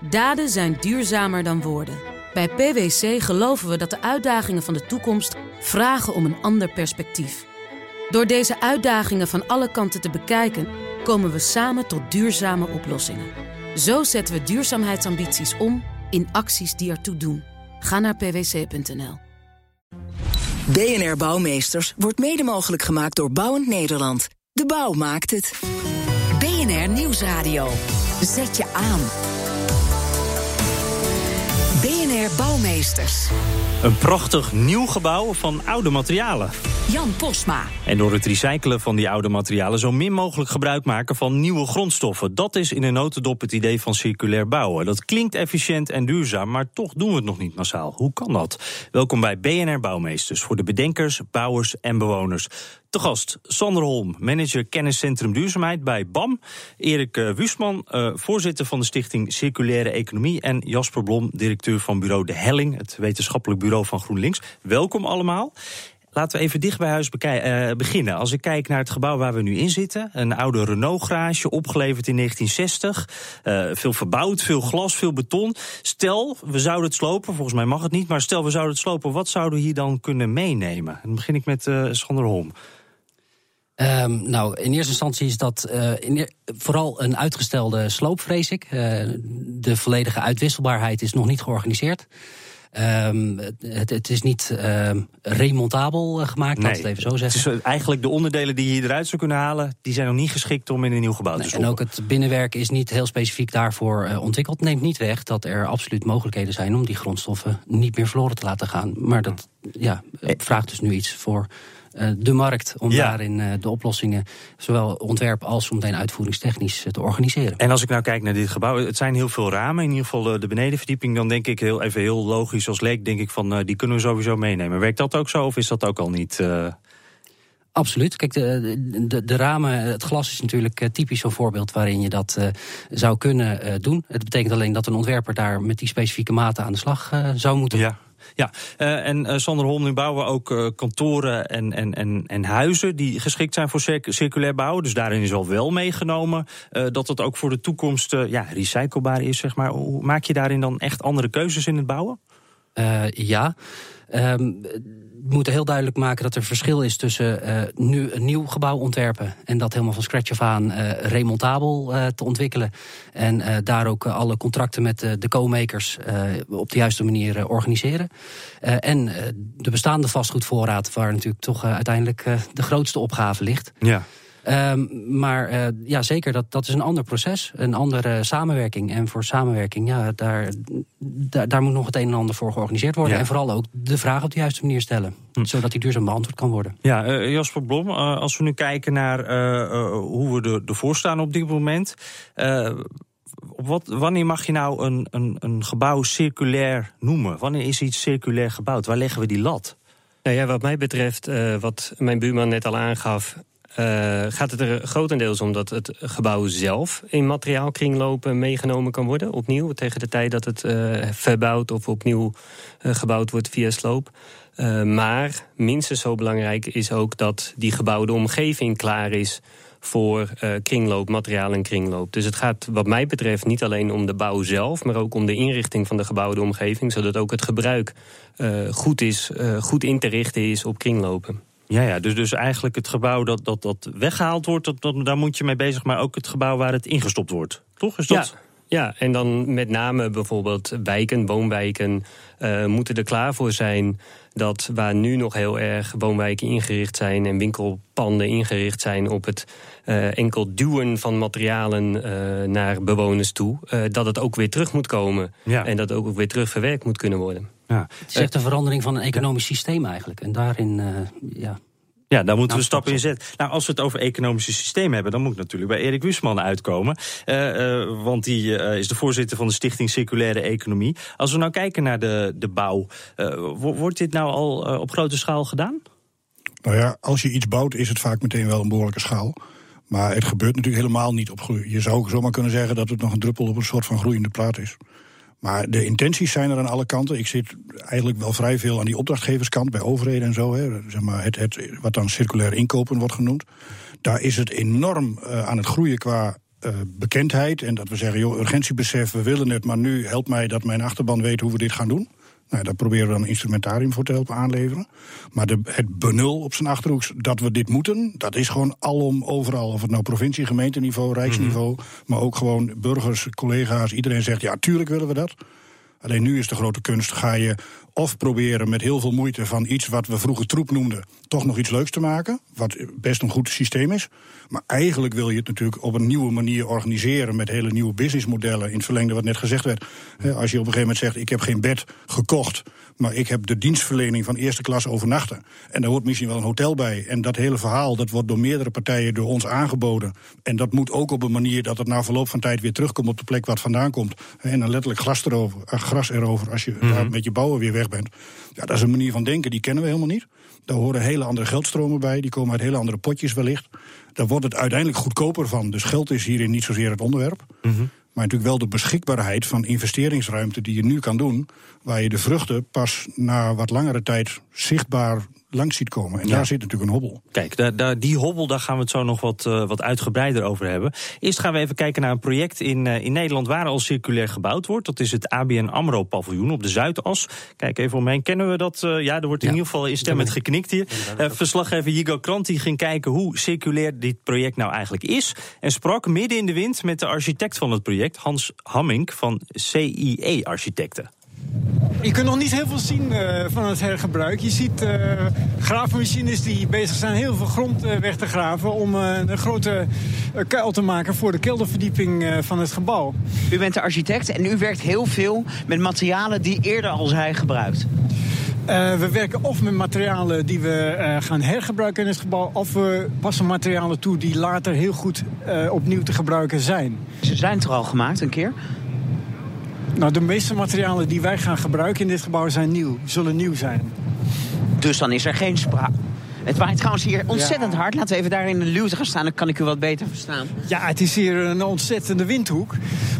Daden zijn duurzamer dan woorden. Bij PwC geloven we dat de uitdagingen van de toekomst vragen om een ander perspectief. Door deze uitdagingen van alle kanten te bekijken, komen we samen tot duurzame oplossingen. Zo zetten we duurzaamheidsambities om in acties die ertoe doen. Ga naar pwc.nl. BNR Bouwmeesters wordt mede mogelijk gemaakt door Bouwend Nederland. De bouw maakt het. BNR Nieuwsradio. Zet je aan. Bouwmeesters. Een prachtig nieuw gebouw van oude materialen. Jan Posma. En door het recyclen van die oude materialen zo min mogelijk gebruik maken van nieuwe grondstoffen. Dat is in een notendop het idee van circulair bouwen. Dat klinkt efficiënt en duurzaam, maar toch doen we het nog niet massaal. Hoe kan dat? Welkom bij BNR Bouwmeesters voor de bedenkers, bouwers en bewoners. Te gast Sander Holm, manager kenniscentrum duurzaamheid bij BAM. Erik uh, Wusman, uh, voorzitter van de stichting Circulaire Economie. En Jasper Blom, directeur van bureau De Helling, het wetenschappelijk bureau van GroenLinks. Welkom allemaal. Laten we even dicht bij huis uh, beginnen. Als ik kijk naar het gebouw waar we nu in zitten, een oude Renault-garage, opgeleverd in 1960. Uh, veel verbouwd, veel glas, veel beton. Stel, we zouden het slopen, volgens mij mag het niet, maar stel we zouden het slopen, wat zouden we hier dan kunnen meenemen? Dan begin ik met Sander Holm. Um, nou, in eerste instantie is dat uh, in, vooral een uitgestelde sloop, vrees ik. Uh, de volledige uitwisselbaarheid is nog niet georganiseerd. Um, het, het, is niet uh, remontabel gemaakt, nee, laat het even zo zeggen. Het is eigenlijk de onderdelen die je eruit zou kunnen halen... die zijn nog niet geschikt om in een nieuw gebouw nee, te stoppen. En ook het binnenwerk is niet heel specifiek daarvoor uh, ontwikkeld. Neemt niet weg dat er absoluut mogelijkheden zijn... om die grondstoffen niet meer verloren te laten gaan. Maar dat ja, vraagt dus nu iets voor de markt om ja. daarin uh, de oplossingen, zowel ontwerp als zometeen uitvoeringstechnisch, uh, te organiseren. En als ik nou kijk naar dit gebouw, het zijn heel veel ramen, in ieder geval de benedenverdieping, dan denk ik heel even heel logisch als leek, denk ik van die kunnen we sowieso meenemen. Werkt dat ook zo of is dat ook al niet? Absoluut. Kijk, de, de, de, ramen, het glas is natuurlijk typisch zo'n voorbeeld waarin je dat uh, zou kunnen uh, doen. Het betekent alleen dat een ontwerper daar met die specifieke maten aan de slag uh, zou moeten. Ja. Ja, uh, en uh, Sander Holm, nu bouwen we ook uh, kantoren en, en, en, en huizen die geschikt zijn voor circ circulair bouwen. Dus daarin is al wel meegenomen dat het ook voor de toekomst ja, recyclebaar is, zeg maar. Hoe maak je daarin dan echt andere keuzes in het bouwen? ja. Um, we moeten heel duidelijk maken dat er verschil is tussen uh, nu een nieuw gebouw ontwerpen en dat helemaal van scratch af aan uh, remontabel uh, te ontwikkelen. En daar ook alle contracten met de co-makers op de juiste manier organiseren. en de bestaande vastgoedvoorraad, waar natuurlijk toch uiteindelijk de grootste opgave ligt. Ja. Um, maar uh, ja, zeker, dat, dat is een ander proces, een andere samenwerking. En voor samenwerking, ja, daar, daar, daar moet nog het een en ander voor georganiseerd worden. Ja. En vooral ook de vraag op de juiste manier stellen. Hm. Zodat die duurzaam beantwoord kan worden. Ja, uh, Jasper Blom, uh, als we nu kijken naar hoe we ervoor staan op dit moment. Op wat, wanneer mag je nou een, een, een gebouw circulair noemen? Wanneer is iets circulair gebouwd? Waar leggen we die lat? Nou ja, wat mij betreft, wat mijn buurman net al aangaf, uh, gaat het er grotendeels om dat het gebouw zelf in materiaalkringlopen meegenomen kan worden. Opnieuw, tegen de tijd dat het uh, verbouwd of opnieuw uh, gebouwd wordt via sloop. maar minstens zo belangrijk is ook dat die gebouwde omgeving klaar is voor kringloop, materiaal en kringloop. Dus het gaat wat mij betreft niet alleen om de bouw zelf, maar ook om de inrichting van de gebouwde omgeving, zodat ook het gebruik goed, is, goed in te richten is op kringlopen. Ja, ja dus, dus eigenlijk het gebouw dat, dat, dat weggehaald wordt, dat, dat, daar moet je mee bezig, maar ook het gebouw waar het ingestopt wordt. Toch? Is dat... Ja. Ja, en dan met name bijvoorbeeld wijken, woonwijken, uh, moeten er klaar voor zijn dat waar nu nog heel erg woonwijken ingericht zijn en winkelpanden ingericht zijn op het uh, enkel duwen van materialen uh, naar bewoners toe, dat het ook weer terug moet komen ja. en dat ook weer terug verwerkt moet kunnen worden. Ja. Het is echt een verandering van een economisch systeem eigenlijk. En daarin, ja, ja, daar moeten we stappen in zetten. Nou, als we het over economische systeem hebben, dan moet ik natuurlijk bij Erik Wusman uitkomen. Uh, uh, want die uh, is de voorzitter van de Stichting Circulaire Economie. Als we nou kijken naar de, de bouw, wordt dit nou al op grote schaal gedaan? Nou ja, als je iets bouwt, is het vaak meteen wel een behoorlijke schaal. Maar het gebeurt natuurlijk helemaal niet op groei. Je zou zomaar kunnen zeggen dat het nog een druppel op een soort van groeiende plaat is. Maar de intenties zijn er aan alle kanten. Ik zit eigenlijk wel vrij veel aan die opdrachtgeverskant bij overheden en zo. Hè. Zeg maar het, het, wat dan circulair inkopen wordt genoemd. Daar is het enorm uh, aan het groeien qua bekendheid en dat we zeggen, joh, urgentiebesef, we willen het, maar nu helpt mij dat mijn achterban weet hoe we dit gaan doen. Nou, daar proberen we dan een instrumentarium voor te helpen aanleveren. Maar de, het benul op zijn achterhoeks dat we dit moeten, dat is gewoon alom overal. Of het nou provincie, gemeenteniveau, rijksniveau, mhm. maar ook gewoon burgers, collega's. Iedereen zegt, ja, tuurlijk willen we dat. Alleen nu is de grote kunst, ga je of proberen met heel veel moeite van iets wat we vroeger troep noemden, toch nog iets leuks te maken. Wat best een goed systeem is. Maar eigenlijk wil je het natuurlijk op een nieuwe manier organiseren met hele nieuwe businessmodellen. In het verlengde wat net gezegd werd. Als je op een gegeven moment zegt: Ik heb geen bed gekocht, maar ik heb de dienstverlening van eerste klas overnachten. En daar hoort misschien wel een hotel bij. En dat hele verhaal dat wordt door meerdere partijen door ons aangeboden. En dat moet ook op een manier dat het na verloop van tijd weer terugkomt op de plek waar het vandaan komt. En dan letterlijk gras erover, eh, gras erover als je mm met je bouwen weer weg bent. Ja, dat is een manier van denken, die kennen we helemaal niet. Daar horen hele andere geldstromen bij, die komen uit hele andere potjes wellicht. Daar wordt het uiteindelijk goedkoper van. Dus geld is hierin niet zozeer het onderwerp. Mhm. Maar natuurlijk wel de beschikbaarheid van investeringsruimte die je nu kan doen. Waar je de vruchten pas na wat langere tijd zichtbaar langs ziet komen. En daar zit natuurlijk een hobbel. Kijk, daar, daar, die hobbel, daar gaan we het zo nog wat, uh, wat uitgebreider over hebben. Eerst gaan we even kijken naar een project in, uh, in Nederland waar al circulair gebouwd wordt. Dat is het ABN AMRO paviljoen op de Zuidas. Kijk even omheen, kennen we dat? Uh, ja, er wordt in ieder geval in stem met geknikt hier. verslaggever Jigo Kranti ging kijken hoe circulair dit project nou eigenlijk is. En sprak midden in de wind met de architect van het project, Hans Hammink van CIE Architecten. Je kunt nog niet heel veel zien uh, van het hergebruik. Je ziet uh, graafmachines die bezig zijn heel veel grond uh, weg te graven... om een grote kuil te maken voor de kelderverdieping van het gebouw. U bent de architect en u werkt heel veel met materialen die eerder al zijn gebruikt. we werken of met materialen die we gaan hergebruiken in het gebouw... of we passen materialen toe die later heel goed opnieuw te gebruiken zijn. Ze zijn er al gemaakt een keer? Nou, de meeste materialen die wij gaan gebruiken in dit gebouw zijn nieuw, zullen nieuw zijn. Dus dan is er geen sprake. Het waait trouwens hier ontzettend hard. Laten we even daar in de luwte gaan staan, dan kan ik u wat beter verstaan. Ja, het is hier een ontzettende windhoek.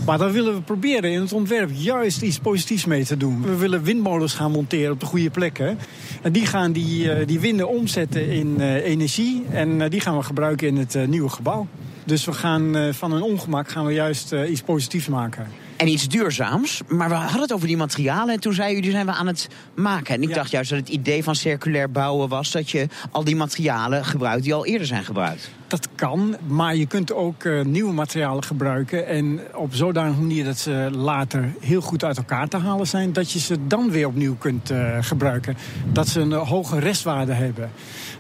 Maar dan willen we proberen in het ontwerp juist iets positiefs mee te doen. We willen windmolens gaan monteren op de goede plekken. En die gaan die, eh, die winden omzetten in uh, energie. En uh, die gaan we gebruiken in het nieuwe gebouw. Dus we gaan van een ongemak gaan we juist iets positiefs maken en iets duurzaams. Maar we hadden het over die materialen en toen zei u, die zijn we aan het maken. En ik dacht juist dat het idee van circulair bouwen was... dat je al die materialen gebruikt die al eerder zijn gebruikt. Dat kan, maar je kunt ook uh, nieuwe materialen gebruiken... en op zodanige manier dat ze later heel goed uit elkaar te halen zijn... dat je ze dan weer opnieuw kunt uh, gebruiken. Dat ze een hoge restwaarde hebben.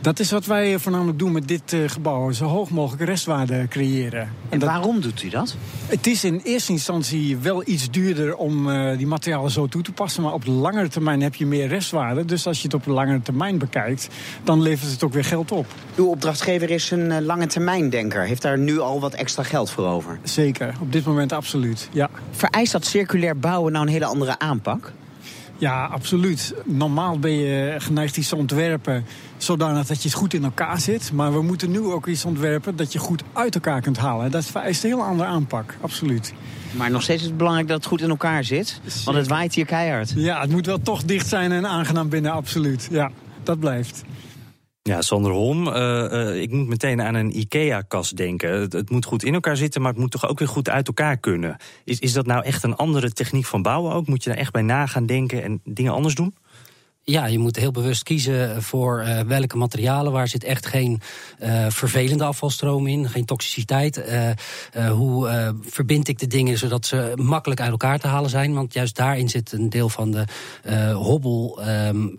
Dat is wat wij voornamelijk doen met dit uh, gebouw. Zo hoog mogelijk restwaarde creëren. En, en waarom doet u dat? Het is in eerste instantie wel iets duurder om uh, die materialen zo toe te passen. Maar op de langere termijn heb je meer restwaarde. Dus als je het op de langere termijn bekijkt, dan levert het ook weer geld op. Uw opdrachtgever is een uh, lange termijn denker. Heeft daar nu al wat extra geld voor over? Zeker, op dit moment absoluut, ja. Vereist dat circulair bouwen nou een hele andere aanpak? Ja, absoluut. Normaal ben je geneigd iets te ontwerpen zodanig dat je het goed in elkaar zit. Maar we moeten nu ook iets ontwerpen dat je goed uit elkaar kunt halen. Dat vereist een heel andere aanpak, absoluut. Maar nog steeds is het belangrijk dat het goed in elkaar zit. Want het waait hier keihard. Ja, het moet wel toch dicht zijn en aangenaam binnen, absoluut. Ja, dat blijft. Ja, Sander Holm, uh, uh, ik moet meteen aan een IKEA-kast denken. Het, het, moet goed in elkaar zitten, maar het moet toch ook weer goed uit elkaar kunnen. Is, is dat nou echt een andere techniek van bouwen ook? Moet je daar echt bij na gaan denken en dingen anders doen? Ja, je moet heel bewust kiezen voor uh, welke materialen. Waar zit echt geen uh, vervelende afvalstroom in, geen toxiciteit. Uh, hoe verbind ik de dingen zodat ze makkelijk uit elkaar te halen zijn? Want juist daarin zit een deel van de hobbel. Um,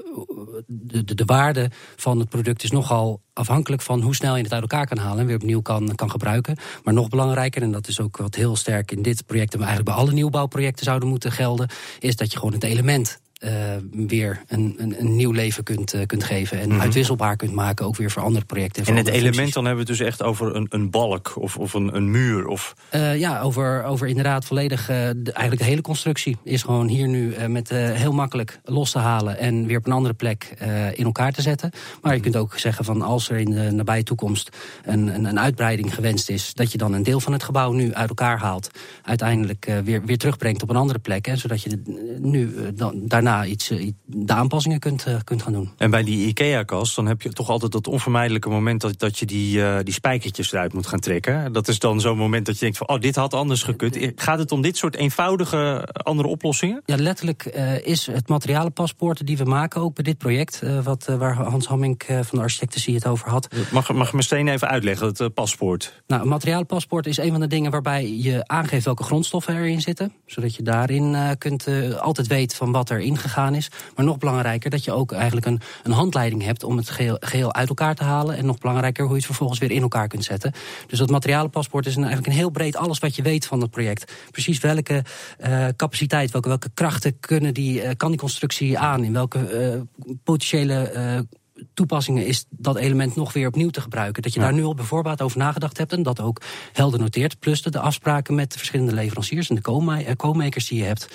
de, de, de, waarde van het product is nogal afhankelijk van hoe snel je het uit elkaar kan halen en weer opnieuw kan, kan gebruiken. Maar nog belangrijker, en dat is ook wat heel sterk in dit project en eigenlijk bij alle nieuwbouwprojecten zouden moeten gelden, is dat je gewoon het element uh, weer een, een, een, nieuw leven kunt, uh, kunt geven. En mm -hmm. uitwisselbaar kunt maken, ook weer voor andere projecten. En, en het element, dan hebben we het dus echt over een, een balk of, of een, een muur? Of... Uh, ja, over, over inderdaad volledig, de, eigenlijk de hele constructie is gewoon hier nu met heel makkelijk los te halen en weer op een andere plek in elkaar te zetten. Maar je kunt ook zeggen van als er in de nabije toekomst een, een, een uitbreiding gewenst is, dat je dan een deel van het gebouw nu uit elkaar haalt, uiteindelijk weer, weer terugbrengt op een andere plek. Hè, zodat je nu dan, daarna daarna iets, de aanpassingen kunt, kunt gaan doen. En bij die IKEA-kast, dan heb je toch altijd dat onvermijdelijke moment dat, dat je die, die spijkertjes eruit moet gaan trekken. Dat is dan zo'n moment dat je denkt van, oh, dit had anders gekund. Gaat het om dit soort eenvoudige andere oplossingen? Ja, letterlijk is het materialenpaspoort die we maken, ook bij dit project, wat, waar Hans Hamming van de architecten het over had. Mag, mag me steen even uitleggen, het paspoort? Nou, een materialenpaspoort is een van de dingen waarbij je aangeeft welke grondstoffen erin zitten. Zodat je daarin kunt altijd weten van wat er ingegaan is. Maar nog belangrijker dat je ook eigenlijk een, een handleiding hebt om het geheel, geheel, uit elkaar te halen. En nog belangrijker hoe je het vervolgens weer in elkaar kunt zetten. Dus dat materialenpaspoort is een, eigenlijk een heel breed alles wat je weet van het project. Precies welke uh, capaciteit, welke, welke krachten kunnen die, kan die constructie aan? In welke potentiële toepassingen is dat element nog weer opnieuw te gebruiken. Dat je daar nu al bijvoorbeeld over nagedacht hebt en dat ook helder noteert. Plus de, afspraken met de verschillende leveranciers en de co-makers die je hebt.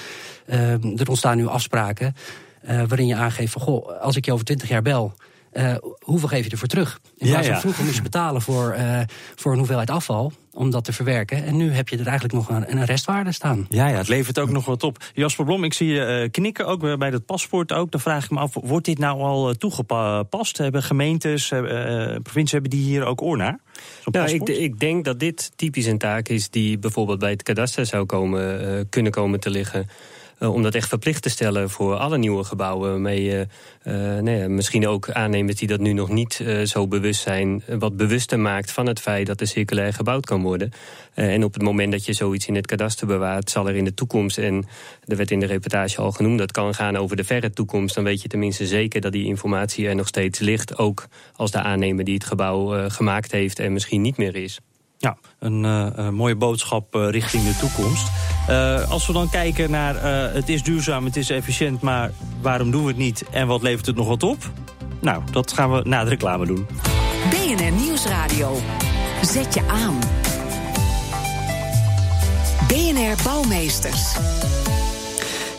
Uh, er ontstaan nu afspraken uh, waarin je aangeeft van goh, als ik je over twintig jaar bel. Uh, hoeveel geef je ervoor terug? In plaats van vroeger moest je betalen voor, uh, voor een hoeveelheid afval om dat te verwerken. En nu heb je er eigenlijk nog een, een restwaarde staan. Ja, ja, het levert ook nog wat op. Jasper Blom, ik zie je uh, knikken, ook bij dat paspoort ook. Dan vraag ik me af, wordt dit nou al toegepast? Hebben gemeentes, provincies, hebben die hier ook oor naar? Nou, ik, ik, denk dat dit typisch een taak is die bijvoorbeeld bij het kadaster zou komen, kunnen komen te liggen. Eh, om dat echt verplicht te stellen voor alle nieuwe gebouwen. Je uh, nee, misschien ook aannemers die dat nu nog niet uh, zo bewust zijn, wat bewuster maakt van het feit dat er circulair gebouwd kan worden. en op het moment dat je zoiets in het kadaster bewaart, zal er in de toekomst, en er werd in de reportage al genoemd, dat kan gaan over de verre toekomst, dan weet je tenminste zeker dat die informatie er nog steeds ligt. Ook als de aannemer die het gebouw gemaakt heeft en misschien niet meer is. Ja, een uh, mooie boodschap uh, richting de toekomst. Uh, als we dan kijken naar het is duurzaam, het is efficiënt, maar waarom doen we het niet en wat levert het nog wat op? Nou, dat gaan we na de reclame doen. BNR Nieuwsradio. Zet je aan. BNR Bouwmeesters.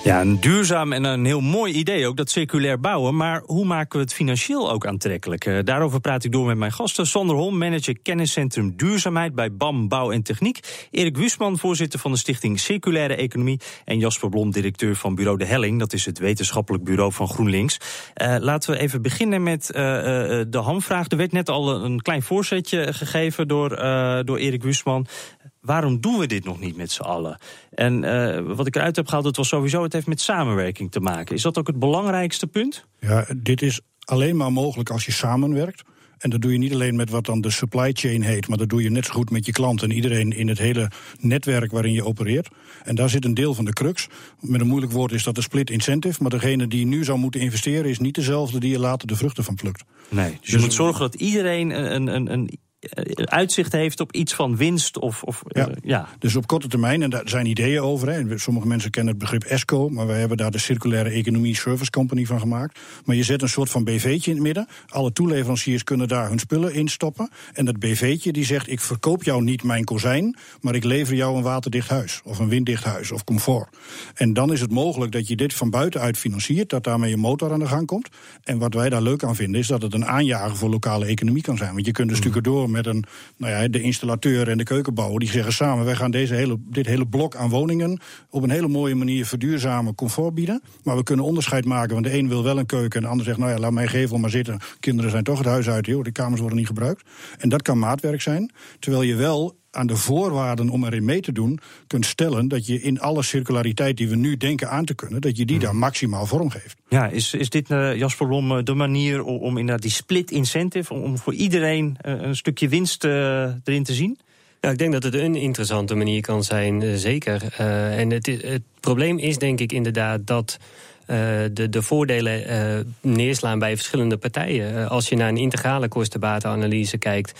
Ja, een duurzaam en een heel mooi idee ook, dat circulair bouwen. Maar hoe maken we het financieel ook aantrekkelijk? Uh, daarover praat ik door met mijn gasten. Sander Holm, manager kenniscentrum duurzaamheid bij BAM Bouw en Techniek. Erik Wusman, voorzitter van de stichting Circulaire Economie. En Jasper Blom, directeur van bureau De Helling. Dat is het wetenschappelijk bureau van GroenLinks. Uh, laten we even beginnen met uh, de hamvraag. Er werd net al een klein voorzetje gegeven door, door Erik Wusman waarom doen we dit nog niet met z'n allen? En uh, wat ik eruit heb gehaald, het was sowieso, het heeft met samenwerking te maken. Is dat ook het belangrijkste punt? Ja, dit is alleen maar mogelijk als je samenwerkt. En dat doe je niet alleen met wat dan de supply chain heet, maar dat doe je net zo goed met je klanten en iedereen in het hele netwerk waarin je opereert. En daar zit een deel van de crux. Met een moeilijk woord is dat de split incentive, maar degene die nu zou moeten investeren is niet dezelfde die je later de vruchten van plukt. Nee, dus, dus je moet zorgen dat iedereen een, een, een eh, uitzicht heeft op iets van winst. Of, of, ja. Uh, ja. Dus op korte termijn, en daar zijn ideeën over. Hè. Sommige mensen kennen het begrip ESCO, maar wij hebben daar de Circulaire Economie Service Company van gemaakt. Maar je zet een soort van BV'tje in het midden. Alle toeleveranciers kunnen daar hun spullen in stoppen. En dat BV'tje die zegt: Ik verkoop jou niet mijn kozijn, maar ik lever jou een waterdicht huis. Of een winddicht huis of comfort. En dan is het mogelijk dat je dit van buitenuit financiert, dat daarmee je motor aan de gang komt. En wat wij daar leuk aan vinden, is dat het een aanjager voor lokale economie kan zijn. Want je kunt dus mm. stukken door met een, nou ja, de installateur en de keukenbouwer. Die zeggen samen: wij gaan deze hele, dit hele blok aan woningen op een hele mooie manier verduurzamen, comfort bieden. Maar we kunnen onderscheid maken, want de een wil wel een keuken en de ander zegt: nou ja, laat mijn gevel maar zitten. Kinderen zijn toch het huis uit, joh, de kamers worden niet gebruikt. En dat kan maatwerk zijn. Terwijl je wel aan de voorwaarden om erin mee te doen kunt stellen dat je in alle circulariteit die we nu denken aan te kunnen, dat je die daar maximaal vorm geeft. Ja, is, is dit uh, Jasper Blom de manier om, om inderdaad die split incentive, om, om voor iedereen uh, een stukje winst uh, erin te zien? Ja, ik denk dat het een interessante manier kan zijn, zeker. en het, het probleem is denk ik inderdaad dat de, de voordelen uh, neerslaan bij verschillende partijen. Uh, als je naar een integrale kostenbatenanalyse kijkt,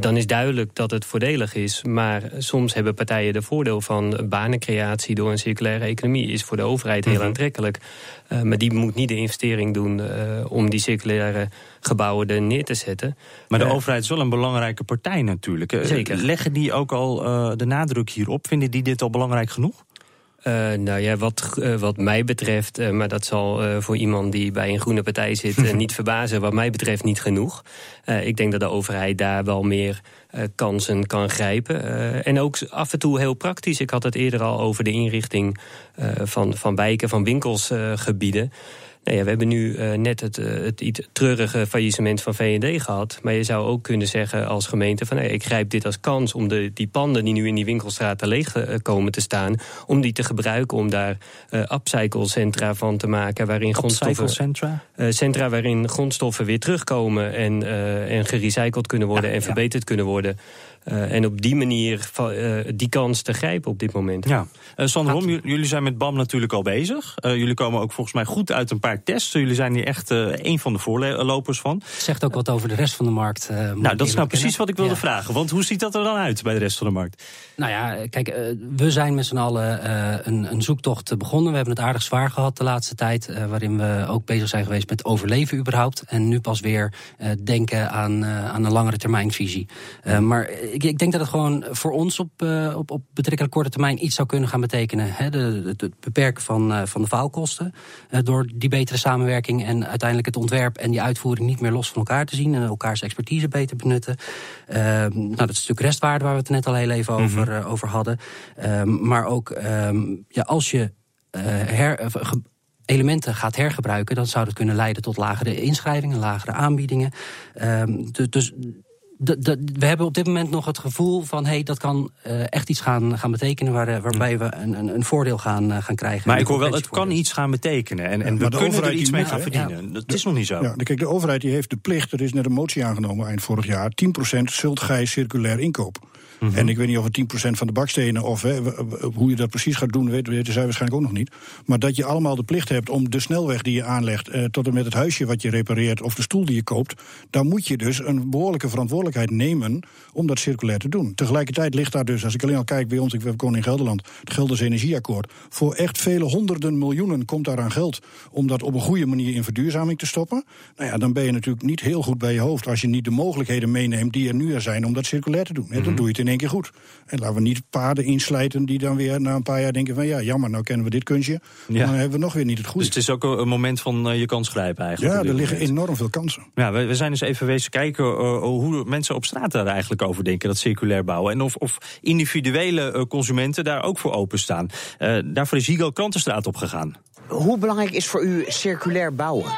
dan is duidelijk dat het voordelig is. Maar soms hebben partijen de voordeel van banencreatie door een circulaire economie. Is voor de overheid heel mhm. aantrekkelijk. maar die moet niet de investering doen om die circulaire gebouwen er neer te zetten. Maar de overheid is wel een belangrijke partij natuurlijk. Zeker. Leggen die ook al de nadruk hierop? Vinden die dit al belangrijk genoeg? Uh, nou ja, wat, uh, wat mij betreft, uh, maar dat zal voor iemand die bij een groene partij zit niet verbazen, wat mij betreft niet genoeg. ik denk dat de overheid daar wel meer kansen kan grijpen. en ook af en toe heel praktisch. Ik had het eerder al over de inrichting van, van wijken, van winkelsgebieden. Nou ja, we hebben nu uh, net het, uh, het iets treurige faillissement van VND gehad. Maar je zou ook kunnen zeggen als gemeente van... Hey, ik grijp dit als kans om de, die panden die nu in die winkelstraten leeg uh, komen te staan... om die te gebruiken om daar upcycle-centra van te maken... waarin grondstoffen, centra? centra waarin grondstoffen weer terugkomen... en, en gerecycled kunnen worden ja, en verbeterd ja. kunnen worden... Uh, en op die manier uh, die kans te grijpen op dit moment. Ja. Uh, Sander Rom, jullie zijn met BAM natuurlijk al bezig. jullie komen ook volgens mij goed uit een paar tests. Jullie zijn hier echt een van de voorlopers van. Zegt ook wat over de rest van de markt. nou, dat is nou precies wat ik wilde ja. vragen. Want hoe ziet dat er dan uit bij de rest van de markt? Nou ja, kijk, we zijn met z'n allen een, een, zoektocht begonnen. We hebben het aardig zwaar gehad de laatste tijd. waarin we ook bezig zijn geweest met overleven überhaupt. En nu pas weer denken aan, aan een langere termijnvisie. maar ik, ik, denk dat het gewoon voor ons op, uh, op, op betrekkelijk korte termijn iets zou kunnen gaan betekenen. Hè? De, het beperken van, uh, van de faalkosten. Uh, door die betere samenwerking en uiteindelijk het ontwerp en die uitvoering niet meer los van elkaar te zien. En elkaars expertise beter benutten. nou, dat is natuurlijk restwaarde waar we het net al heel even over, mm -hmm. over hadden. maar ook um, ja, als je her, elementen gaat hergebruiken, dan zou dat kunnen leiden tot lagere inschrijvingen, lagere aanbiedingen. Um, dus de, we hebben op dit moment nog het gevoel van... hé, hey, dat kan uh, echt iets gaan, gaan betekenen... Waar, eh, waarbij we een, een, een voordeel gaan, uh, gaan krijgen. Maar ik hoor wel, het kan iets gaan betekenen. En, en ja, we kunnen er iets mee gaan verdienen. Ja. Dat is nog niet zo. Ja, kijk, de overheid die heeft de plicht... er is net een motie aangenomen eind vorig jaar... 10% zult gij circulair inkoop. Mm -hmm. En ik weet niet of het 10% van de bakstenen of hè, hoe je dat precies gaat doen, weten, weten zij waarschijnlijk ook nog niet. Maar dat je allemaal de plicht hebt om de snelweg die je aanlegt, eh, tot en met het huisje wat je repareert of de stoel die je koopt, dan moet je dus een behoorlijke verantwoordelijkheid nemen om dat circulair te doen. Tegelijkertijd ligt daar dus, als ik alleen al kijk bij ons, ik woon in Gelderland, het Gelders Energieakkoord, voor echt vele honderden miljoenen komt daar aan geld om dat op een goede manier in verduurzaming te stoppen. Nou ja, dan ben je natuurlijk niet heel goed bij je hoofd als je niet de mogelijkheden meeneemt die er nu er zijn om dat circulair te doen. Mm -hmm. Dan doe je het in één keer goed. En laten we niet paarden inslijten die dan weer na een paar jaar denken van ja, jammer, nou kennen we dit kunstje. Ja. Dan hebben we nog weer niet het goede. Dus het is ook een moment van uh, je kans grijpen eigenlijk. Ja, er liggen enorm veel kansen. Ja, we, we zijn dus even wezen kijken uh, hoe mensen op straat daar eigenlijk over denken, dat circulair bouwen. En of, of individuele uh, consumenten daar ook voor openstaan. daarvoor is Higo Krantenstraat opgegaan. Hoe belangrijk is voor u circulair bouwen?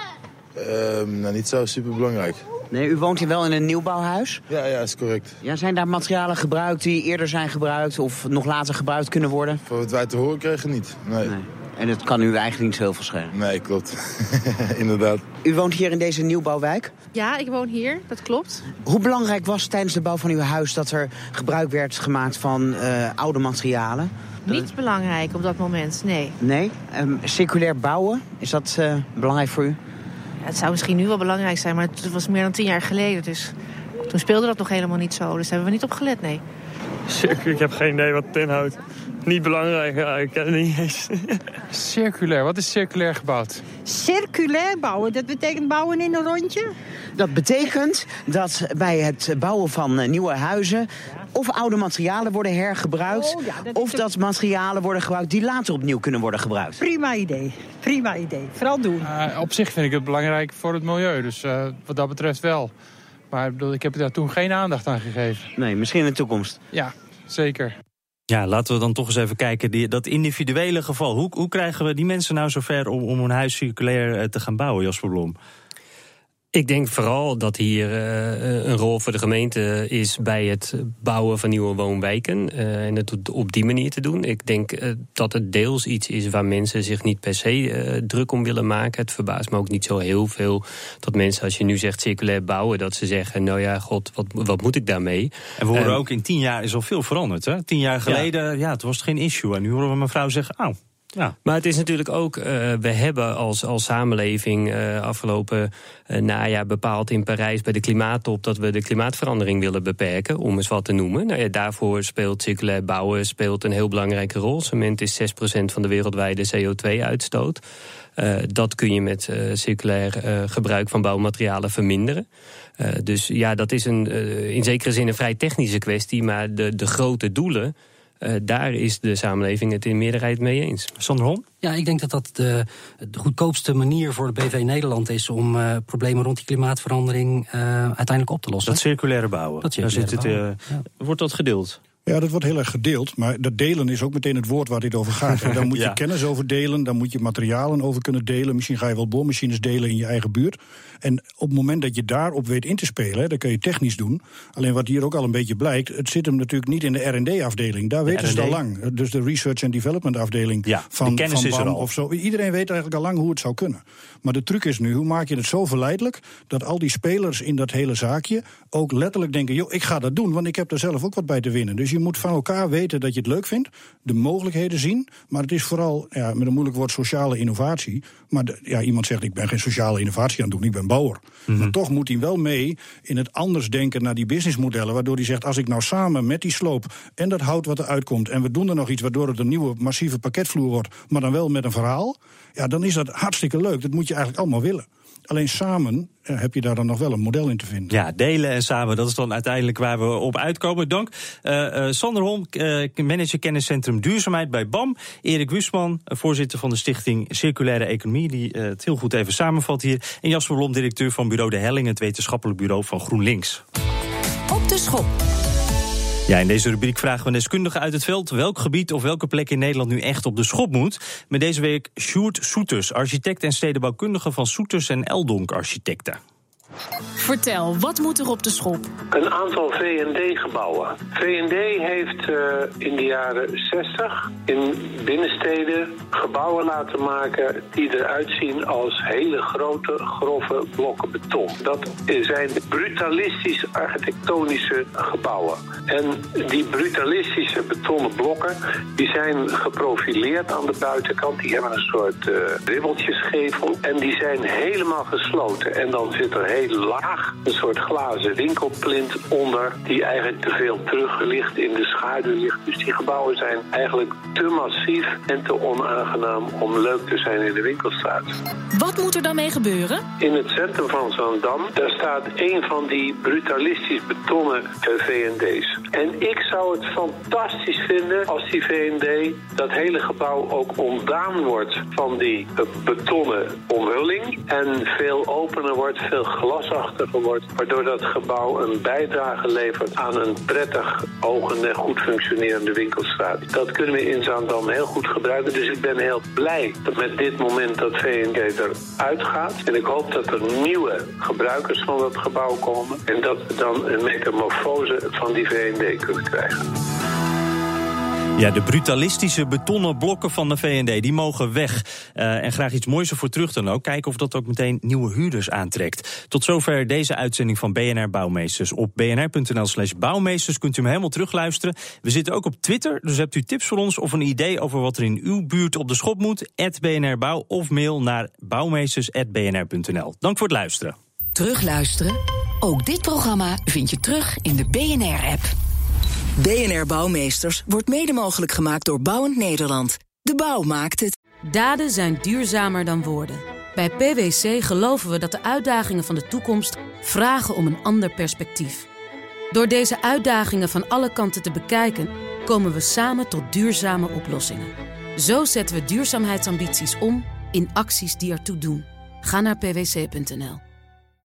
Ehm, nou, niet zo super belangrijk. Nee, u woont hier wel in een nieuwbouwhuis? Ja, ja, is correct. Ja, zijn daar materialen gebruikt die eerder zijn gebruikt of nog later gebruikt kunnen worden? Voor wat wij te horen kregen niet, nee. nee. En het kan u eigenlijk niet heel veel schelen? Nee, klopt. Inderdaad. U woont hier in deze nieuwbouwwijk? Ja, ik woon hier, dat klopt. Hoe belangrijk was tijdens de bouw van uw huis dat er gebruik werd gemaakt van uh, oude materialen? Niet belangrijk op dat moment, nee. Nee? Um, circulair bouwen, is dat uh, belangrijk voor u? Het zou misschien nu wel belangrijk zijn, maar het was meer dan tien jaar geleden. Dus toen speelde dat nog helemaal niet zo. Dus daar hebben we niet op gelet, nee. Ik heb geen idee wat het inhoudt. Niet belangrijk, ja, ik ken het niet eens. Circulair, wat is circulair gebouwd? Circulair bouwen, dat betekent bouwen in een rondje? Dat betekent dat bij het bouwen van nieuwe huizen... of oude materialen worden hergebruikt... Oh, ja, dat of dat ook... materialen worden gebruikt die later opnieuw kunnen worden gebruikt. Prima idee, prima idee. Vooral doen. Uh, op zich vind ik het belangrijk voor het milieu, dus uh, wat dat betreft wel. Maar ik heb daar toen geen aandacht aan gegeven. Nee, misschien in de toekomst. Ja, zeker. Ja, laten we dan toch eens even kijken. Die, dat individuele geval. Hoe, hoe krijgen we die mensen nou zover om, om een huis circulair te gaan bouwen, Jasper Blom? Ik denk vooral dat hier uh, een rol voor de gemeente is bij het bouwen van nieuwe woonwijken. Uh, en het op die manier te doen. Ik denk uh, dat het deels iets is waar mensen zich niet per se druk om willen maken. Het verbaast me ook niet zo heel veel dat mensen, als je nu zegt circulair bouwen, dat ze zeggen: Nou ja, god, wat, wat moet ik daarmee? En we horen ook in tien jaar is al veel veranderd. Hè? Tien jaar geleden, ja, ja het was geen issue. En nu horen we mevrouw zeggen: Oh, Maar het is natuurlijk ook, uh, we hebben als, als samenleving uh, afgelopen uh, najaar bepaald in Parijs bij de klimaattop dat we de klimaatverandering willen beperken, om eens wat te noemen. Nou ja, daarvoor speelt circulair bouwen speelt een heel belangrijke rol. Cement is 6% van de wereldwijde CO2-uitstoot. dat kun je met circulair gebruik van bouwmaterialen verminderen. dus ja, dat is een, in zekere zin een vrij technische kwestie, maar de, de grote doelen Uh, daar is de samenleving het in meerderheid mee eens. Sander Hom? Ja, ik denk dat dat de, de goedkoopste manier voor de BV Nederland is om uh, problemen rond die klimaatverandering uh, uiteindelijk op te lossen. Dat circulaire bouwen. Dat circulaire Daar zit het, ja. Wordt dat gedeeld? Ja, dat wordt heel erg gedeeld. Maar dat delen is ook meteen het woord waar dit over gaat. En dan moet je ja. kennis over delen, dan moet je materialen over kunnen delen. Misschien ga je wel boormachines delen in je eigen buurt. En op het moment dat je daarop weet in te spelen, dan kun je technisch doen. Alleen wat hier ook al een beetje blijkt, het zit hem natuurlijk niet in de RD-afdeling. Daar weten ze al lang. Dus de Research and Development afdeling ja, van, kennis van is er al. of zo. Iedereen weet eigenlijk al lang hoe het zou kunnen. Maar de truc is nu, hoe maak je het zo verleidelijk dat al die spelers in dat hele zaakje ook letterlijk denken: joh, ik ga dat doen, want ik heb er zelf ook wat bij te winnen. Dus je moet van elkaar weten dat je het leuk vindt, de mogelijkheden zien. Maar het is vooral, ja, met een moeilijk woord, sociale innovatie. Maar de, ja, iemand zegt: ik ben geen sociale innovatie aan het doen, ik ben bouwer. Mm -hmm. Maar toch moet hij wel mee in het anders denken naar die businessmodellen. Waardoor hij zegt: als ik nou samen met die sloop en dat hout wat eruit komt. en we doen er nog iets waardoor het een nieuwe massieve pakketvloer wordt. maar dan wel met een verhaal. ja, dan is dat hartstikke leuk. Dat moet je eigenlijk allemaal willen. Alleen samen uh, heb je daar dan nog wel een model in te vinden. Ja, delen en samen, dat is dan uiteindelijk waar we op uitkomen. Dank. Uh, uh, Sander Holm, manager kenniscentrum Duurzaamheid bij BAM. Erik Wusman, voorzitter van de stichting Circulaire Economie... die het heel goed even samenvat hier. En Jasper Blom, directeur van bureau De Helling... het wetenschappelijk bureau van GroenLinks. Op de schop. Ja, in deze rubriek vragen we een deskundige uit het veld welk gebied of welke plek in Nederland nu echt op de schop moet. Met deze week Sjoerd Soeters, architect en stedenbouwkundige van Soeters en Eldonk Architecten. Vertel, wat moet er op de schop? Een aantal V&D-gebouwen. V&D heeft uh, in de jaren 60 in binnensteden gebouwen laten maken die eruit zien als hele grote, grove blokken beton. Dat zijn brutalistisch architectonische gebouwen. En die brutalistische betonnen blokken, die zijn geprofileerd aan de buitenkant. Die hebben een soort uh, en die zijn helemaal gesloten. En dan zit er heel laag een soort glazen winkelplint onder die eigenlijk te veel terug ligt in de schaduw ligt. Dus die gebouwen zijn eigenlijk te massief en te onaangenaam om leuk te zijn in de winkelstraat. Wat moet er dan mee gebeuren? In het centrum van Zandam, daar staat een van die brutalistisch betonnen V&D's. En ik zou het fantastisch vinden als die V&D dat hele gebouw ook ontdaan wordt van die betonnen omhulling en veel opener wordt, veel glasachtiger wordt, waardoor dat gebouw een bijdrage levert aan een prettig ogende, goed functionerende winkelstraat. Dat kunnen we in Zaandam heel goed gebruiken, dus ik ben heel blij dat met dit moment dat V&D eruit gaat. En ik hoop dat er nieuwe gebruikers van dat gebouw komen en dat we dan een metamorfose van die V&D kunnen krijgen. Ja, de brutalistische betonnen blokken van de VND, die mogen weg. Uh, en graag iets moois ervoor terug dan ook. Kijken of dat ook meteen nieuwe huurders aantrekt. Tot zover deze uitzending van BNR Bouwmeesters. Op bnr.nl slash bouwmeesters kunt u hem helemaal terugluisteren. We zitten ook op Twitter, dus hebt u tips voor ons... of een idee over wat er in uw buurt op de schop moet... BNR Bouw of mail naar bouwmeesters.bnr.nl. Dank voor het luisteren. Terugluisteren? Ook dit programma vind je terug in de BNR-app. BNR Bouwmeesters wordt mede mogelijk gemaakt door Bouwend Nederland. De bouw maakt het. Daden zijn duurzamer dan woorden. Bij PwC geloven we dat de uitdagingen van de toekomst vragen om een ander perspectief. Door deze uitdagingen van alle kanten te bekijken, komen we samen tot duurzame oplossingen. Zo zetten we duurzaamheidsambities om in acties die ertoe doen. Ga naar pwc.nl.